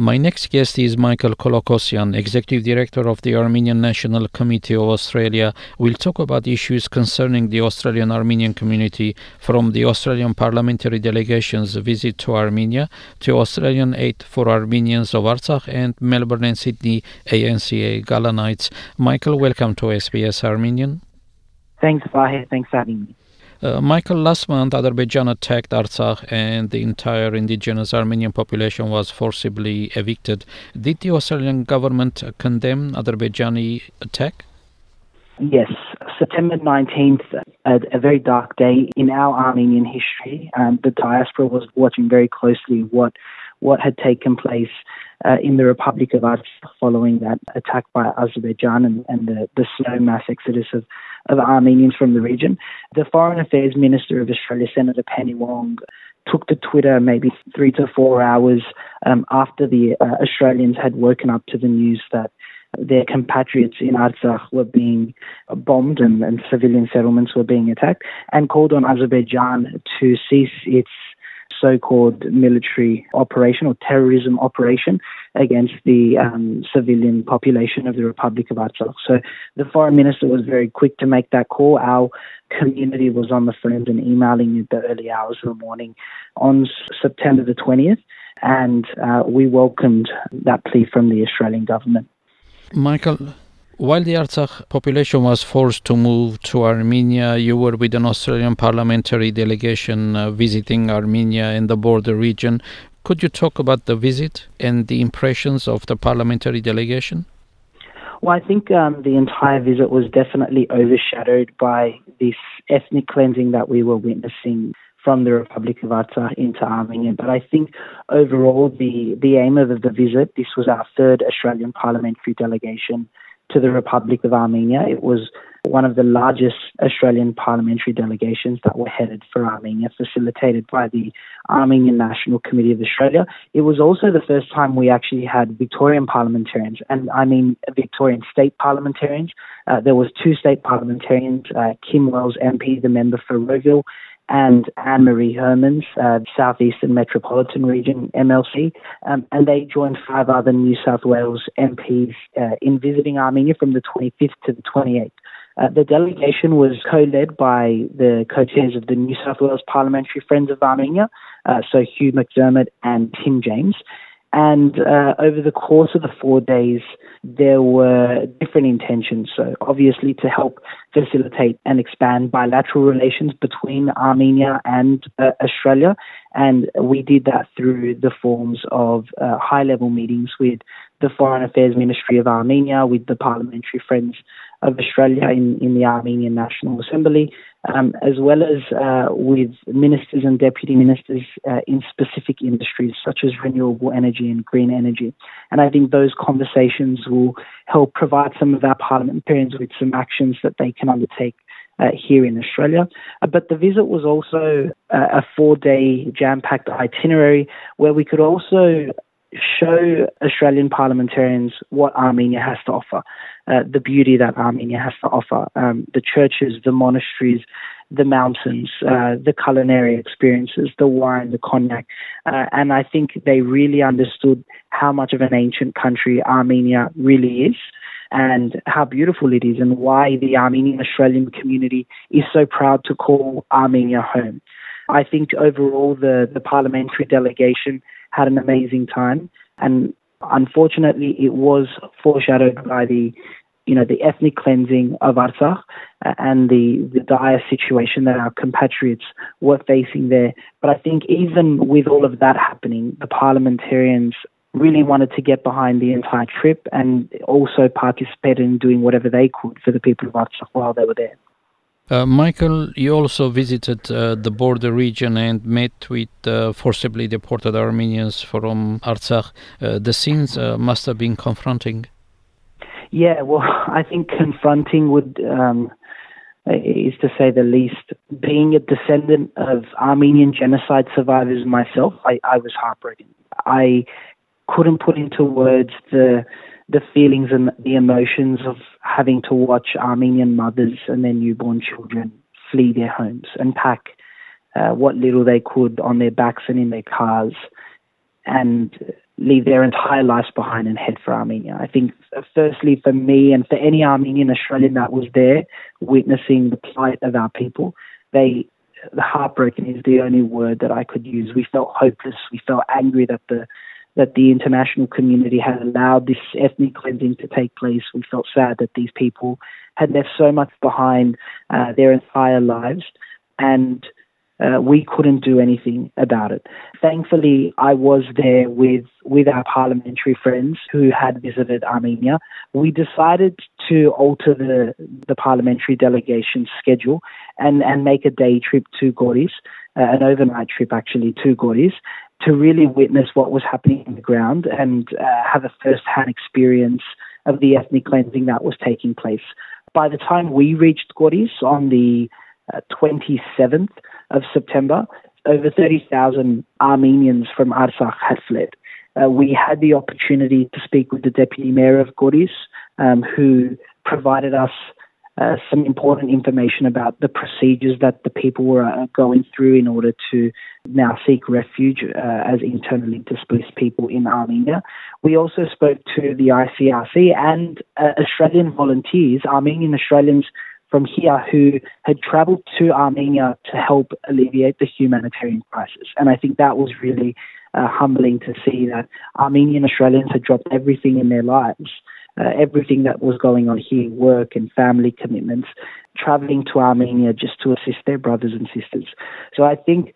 My next guest is Michael Kolokossian, Executive Director of the Armenian National Committee of Australia. We'll talk about issues concerning the Australian Armenian community from the Australian parliamentary delegation's visit to Armenia to Australian Aid for Armenians of Artsakh and Melbourne and Sydney ANCA Gala Nights. Michael, welcome to SBS Armenian. Thanks, Vahe. Thanks for having me. Uh, Michael, last month Azerbaijan attacked Artsakh and the entire indigenous Armenian population was forcibly evicted. Did the Australian government condemn Azerbaijani attack? Yes, September 19th, a, a very dark day in our Armenian history. Um, the diaspora was watching very closely what what had taken place uh, in the Republic of Artsakh following that attack by Azerbaijan and, and the, the slow mass exodus of of Armenians from the region. The Foreign Affairs Minister of Australia, Senator Penny Wong, took to Twitter maybe three to four hours um, after the uh, Australians had woken up to the news that their compatriots in Artsakh were being bombed and, and civilian settlements were being attacked, and called on Azerbaijan to cease its so-called military operation or terrorism operation against the um, civilian population of the Republic of Artsakh. So the foreign minister was very quick to make that call. Our community was on the phone and emailing in the early hours of the morning on September the 20th, and uh, we welcomed that plea from the Australian government. Michael, while the Artsakh population was forced to move to Armenia, you were with an Australian parliamentary delegation uh, visiting Armenia and the border region. Could you talk about the visit and the impressions of the parliamentary delegation? Well, I think um, the entire visit was definitely overshadowed by this ethnic cleansing that we were witnessing from the Republic of Artsakh into Armenia. But I think overall, the, the aim of the visit, this was our third Australian parliamentary delegation to the Republic of Armenia. It was one of the largest Australian parliamentary delegations that were headed for Armenia, facilitated by the Armenian National Committee of Australia. It was also the first time we actually had Victorian parliamentarians, and I mean Victorian state parliamentarians. Uh, there was two state parliamentarians, uh, Kim Wells MP, the member for Rowville, and Ann-Marie Hermans, uh, Southeastern Metropolitan Region MLC, um, and they joined five other New South Wales MPs uh, in visiting Armenia from the 25th to the 28th. Uh, the delegation was co-led by the co-chairs of the New South Wales Parliamentary Friends of Armenia, uh, so Hugh McDermott and Tim James, and uh, over the course of the four days, there were different intentions. So, obviously, to help facilitate and expand bilateral relations between Armenia and uh, Australia. And we did that through the forms of uh, high level meetings with the Foreign Affairs Ministry of Armenia, with the Parliamentary Friends of Australia in, in the Armenian National Assembly, um, as well as uh, with ministers and deputy ministers uh, in specific industries such as renewable energy and green energy. And I think those conversations will help provide some of our parliamentarians with some actions that they can undertake uh, here in Australia. Uh, but the visit was also uh, a four day jam packed itinerary where we could also show Australian parliamentarians what Armenia has to offer, uh, the beauty that Armenia has to offer, um, the churches, the monasteries, the mountains, uh, the culinary experiences, the wine, the cognac. Uh, and I think they really understood how much of an ancient country Armenia really is and how beautiful it is and why the Armenian Australian community is so proud to call Armenia home. I think overall the, the parliamentary delegation had an amazing time. And unfortunately, it was foreshadowed by the you know, the ethnic cleansing of Artsakh uh, and the, the dire situation that our compatriots were facing there. But I think even with all of that happening, the parliamentarians really wanted to get behind the entire trip and also participate in doing whatever they could for the people of Artsakh while they were there. Uh, Michael, you also visited uh, the border region and met with uh, forcibly deported Armenians from Artsakh. Uh, the scenes uh, must have been confronting. Yeah, well, I think confronting would um, is to say the least. Being a descendant of Armenian genocide survivors myself, I, I was heartbroken. I couldn't put into words the the feelings and the emotions of having to watch Armenian mothers and their newborn children flee their homes and pack uh, what little they could on their backs and in their cars and leave their entire lives behind and head for Armenia. I think, firstly, for me and for any Armenian Australian that was there witnessing the plight of our people, they the heartbroken is the only word that I could use. We felt hopeless. We felt angry that the that the international community had allowed this ethnic cleansing to take place. We felt sad that these people had left so much behind uh, their entire lives, and uh, we couldn't do anything about it. Thankfully, I was there with, with our parliamentary friends who had visited Armenia. We decided to alter the, the parliamentary delegation schedule and, and make a day trip to Goris, uh, an overnight trip actually to Goris, to really witness what was happening on the ground and uh, have a first hand experience of the ethnic cleansing that was taking place. By the time we reached Goris on the uh, 27th, of September, over 30,000 Armenians from Artsakh had fled. Uh, we had the opportunity to speak with the deputy mayor of Goris, um, who provided us uh, some important information about the procedures that the people were uh, going through in order to now seek refuge uh, as internally displaced people in Armenia. We also spoke to the ICRC and uh, Australian volunteers, Armenian Australians from here who had traveled to Armenia to help alleviate the humanitarian crisis. And I think that was really uh, humbling to see that Armenian Australians had dropped everything in their lives, uh, everything that was going on here, work and family commitments, traveling to Armenia just to assist their brothers and sisters. So I think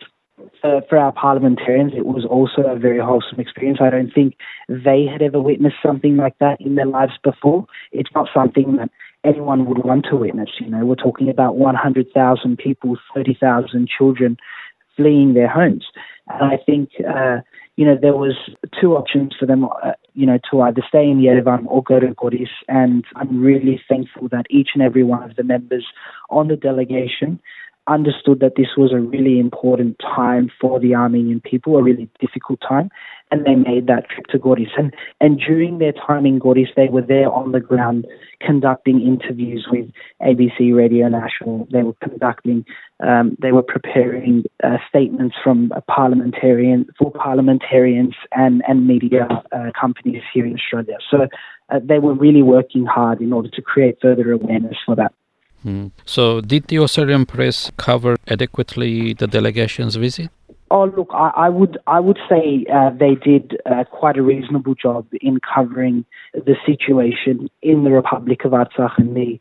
for our parliamentarians, it was also a very wholesome experience. I don't think they had ever witnessed something like that in their lives before. It's not something that anyone would want to witness. You know, we're talking about 100,000 people, 30,000 children fleeing their homes. And I think, uh, you know, there was two options for them, uh, you know, to either stay in Yerevan or go to Goris. And I'm really thankful that each and every one of the members on the delegation understood that this was a really important time for the Armenian people, a really difficult time, and they made that trip to Goris. And, and during their time in Goris, they were there on the ground conducting interviews with ABC Radio National. They were conducting, um, they were preparing uh, statements from parliamentarian for parliamentarians and and media uh, companies here in Australia. So uh, they were really working hard in order to create further awareness for that. Mm. So, did the Australian press cover adequately the delegation's visit? Oh, look, I, I would I would say uh, they did uh, quite a reasonable job in covering the situation in the Republic of Artsakh and the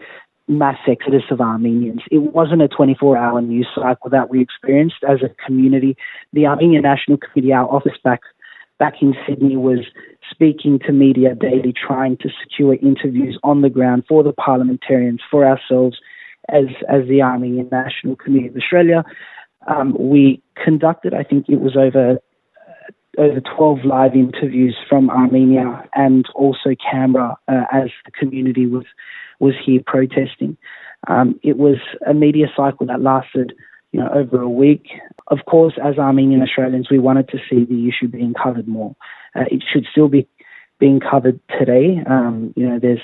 mass exodus of Armenians. It wasn't a 24-hour news cycle that we experienced as a community. The Armenian National Committee, our office back back in Sydney, was speaking to media daily, trying to secure interviews on the ground for the parliamentarians, for ourselves as as the Armenian National Committee of Australia. Um, we conducted, I think it was over uh, over 12 live interviews from Armenia and also Canberra uh, as the community was was here protesting. Um, it was a media cycle that lasted, you know, over a week. Of course, as Armenian Australians, we wanted to see the issue being covered more. Uh, it should still be being covered today. Um, you know, there's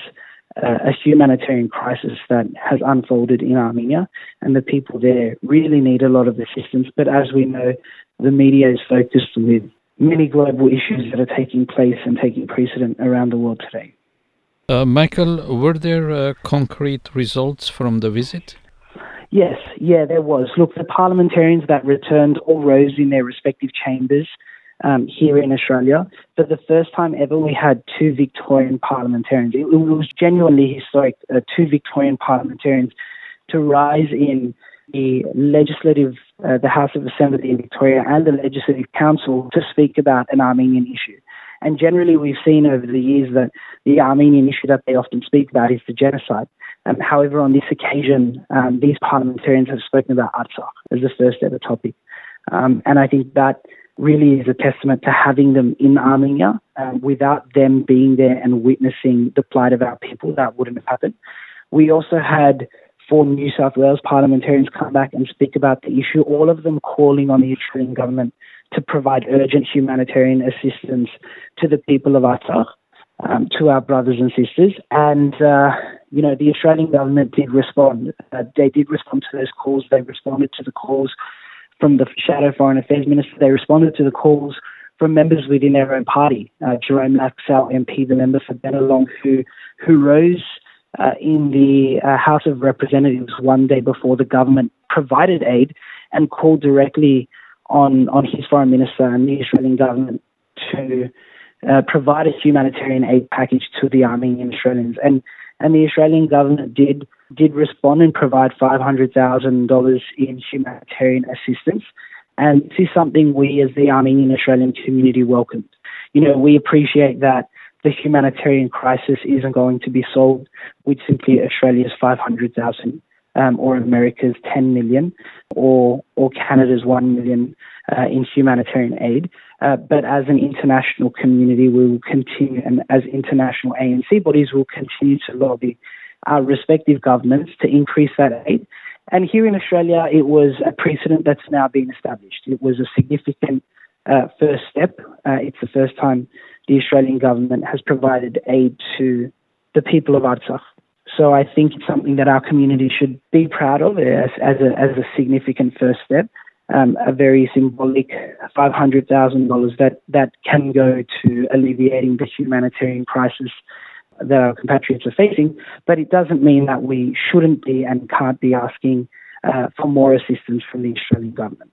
a humanitarian crisis that has unfolded in Armenia, and the people there really need a lot of assistance. But as we know, the media is focused with many global issues that are taking place and taking precedent around the world today. Uh, Michael, were there uh, concrete results from the visit? Yes, yeah, there was. Look, the parliamentarians that returned all rose in their respective chambers um, here in Australia. For the first time ever, we had two Victorian parliamentarians. It, was genuinely historic, uh, two Victorian parliamentarians to rise in the legislative, uh, the House of Assembly in Victoria and the Legislative Council to speak about an Armenian issue. And generally, we've seen over the years that the Armenian issue that they often speak about is the genocide. Um, however, on this occasion, um, these parliamentarians have spoken about Artsakh as the first ever topic. Um, and I think that really is a testament to having them in Armenia. Um, without them being there and witnessing the plight of our people, that wouldn't have happened. We also had four New South Wales parliamentarians come back and speak about the issue, all of them calling on the Australian government to provide urgent humanitarian assistance to the people of Artsakh, um, to our brothers and sisters. And, uh, you know, the Australian government did respond. Uh, they did respond to those calls. They responded to the calls from the Shadow Foreign Affairs Minister. They responded to the calls from members within their own party. Uh, Jerome Laxale MP, the member for Bennelong, who who rose uh, in the uh, House of Representatives one day before the government provided aid and called directly on on his foreign minister and the Australian government to uh, provide a humanitarian aid package to the Armenian Australians. And and the Australian government did did respond and provide five hundred thousand dollars in humanitarian assistance. And this is something we as the Armenian Australian community welcomed. You know, we appreciate that the humanitarian crisis isn't going to be solved with simply Australia's 500,000 um, or America's 10 million or, or Canada's 1 million uh, in humanitarian aid. Uh, but as an international community, we will continue, and as international ANC bodies, will continue to lobby our respective governments to increase that aid. And here in Australia, it was a precedent that's now been established. It was a significant uh, first step. Uh, it's the first time the Australian government has provided aid to the people of Artsakh. So I think it's something that our community should be proud of as, as, a, as a significant first step. Um, a very symbolic $500,000 that, that can go to alleviating the humanitarian crisis that our compatriots are facing. But it doesn't mean that we shouldn't be and can't be asking uh, for more assistance from the Australian government.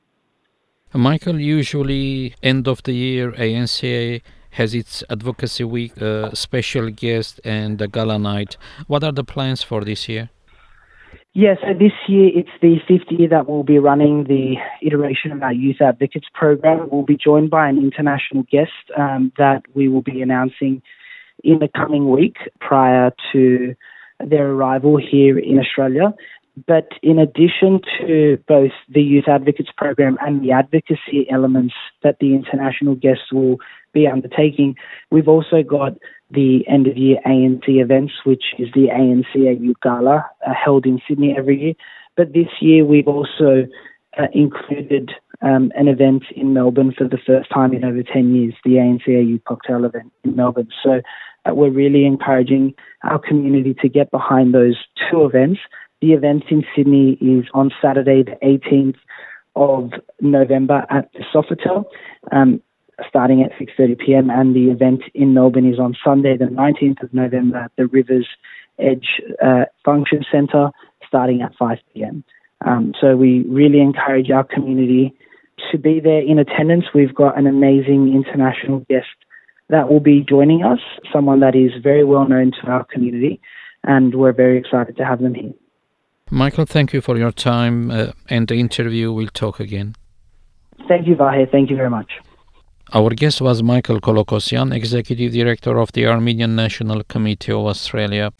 Michael, usually end of the year, ANCA has its advocacy week, uh, special guest, and a gala night. What are the plans for this year? Yeah, so this year it's the fifth year that we'll be running the iteration of our Youth Advocates program. We'll be joined by an international guest um, that we will be announcing in the coming week prior to their arrival here in Australia. But in addition to both the Youth Advocates Program and the advocacy elements that the international guests will be undertaking, we've also got the end of year ANC events, which is the ANC Youth Gala uh, held in Sydney every year. But this year we've also uh, included um, an event in Melbourne for the first time in over 10 years, the ANC Youth Cocktail event in Melbourne. So we're really encouraging our community to get behind those two events the event in Sydney is on Saturday, the 18th of November at the Sofitel, um, starting at 6:30 p.m. And the event in Melbourne is on Sunday, the 19th of November at the Rivers Edge uh, Function Centre, starting at 5 p.m. Um, so we really encourage our community to be there in attendance. We've got an amazing international guest that will be joining us, someone that is very well known to our community, and we're very excited to have them here. Michael, thank you for your time uh, and the interview. We'll talk again. Thank you, Vahe. Thank you very much. Our guest was Michael Kolokossian, Executive Director of the Armenian National Committee of Australia.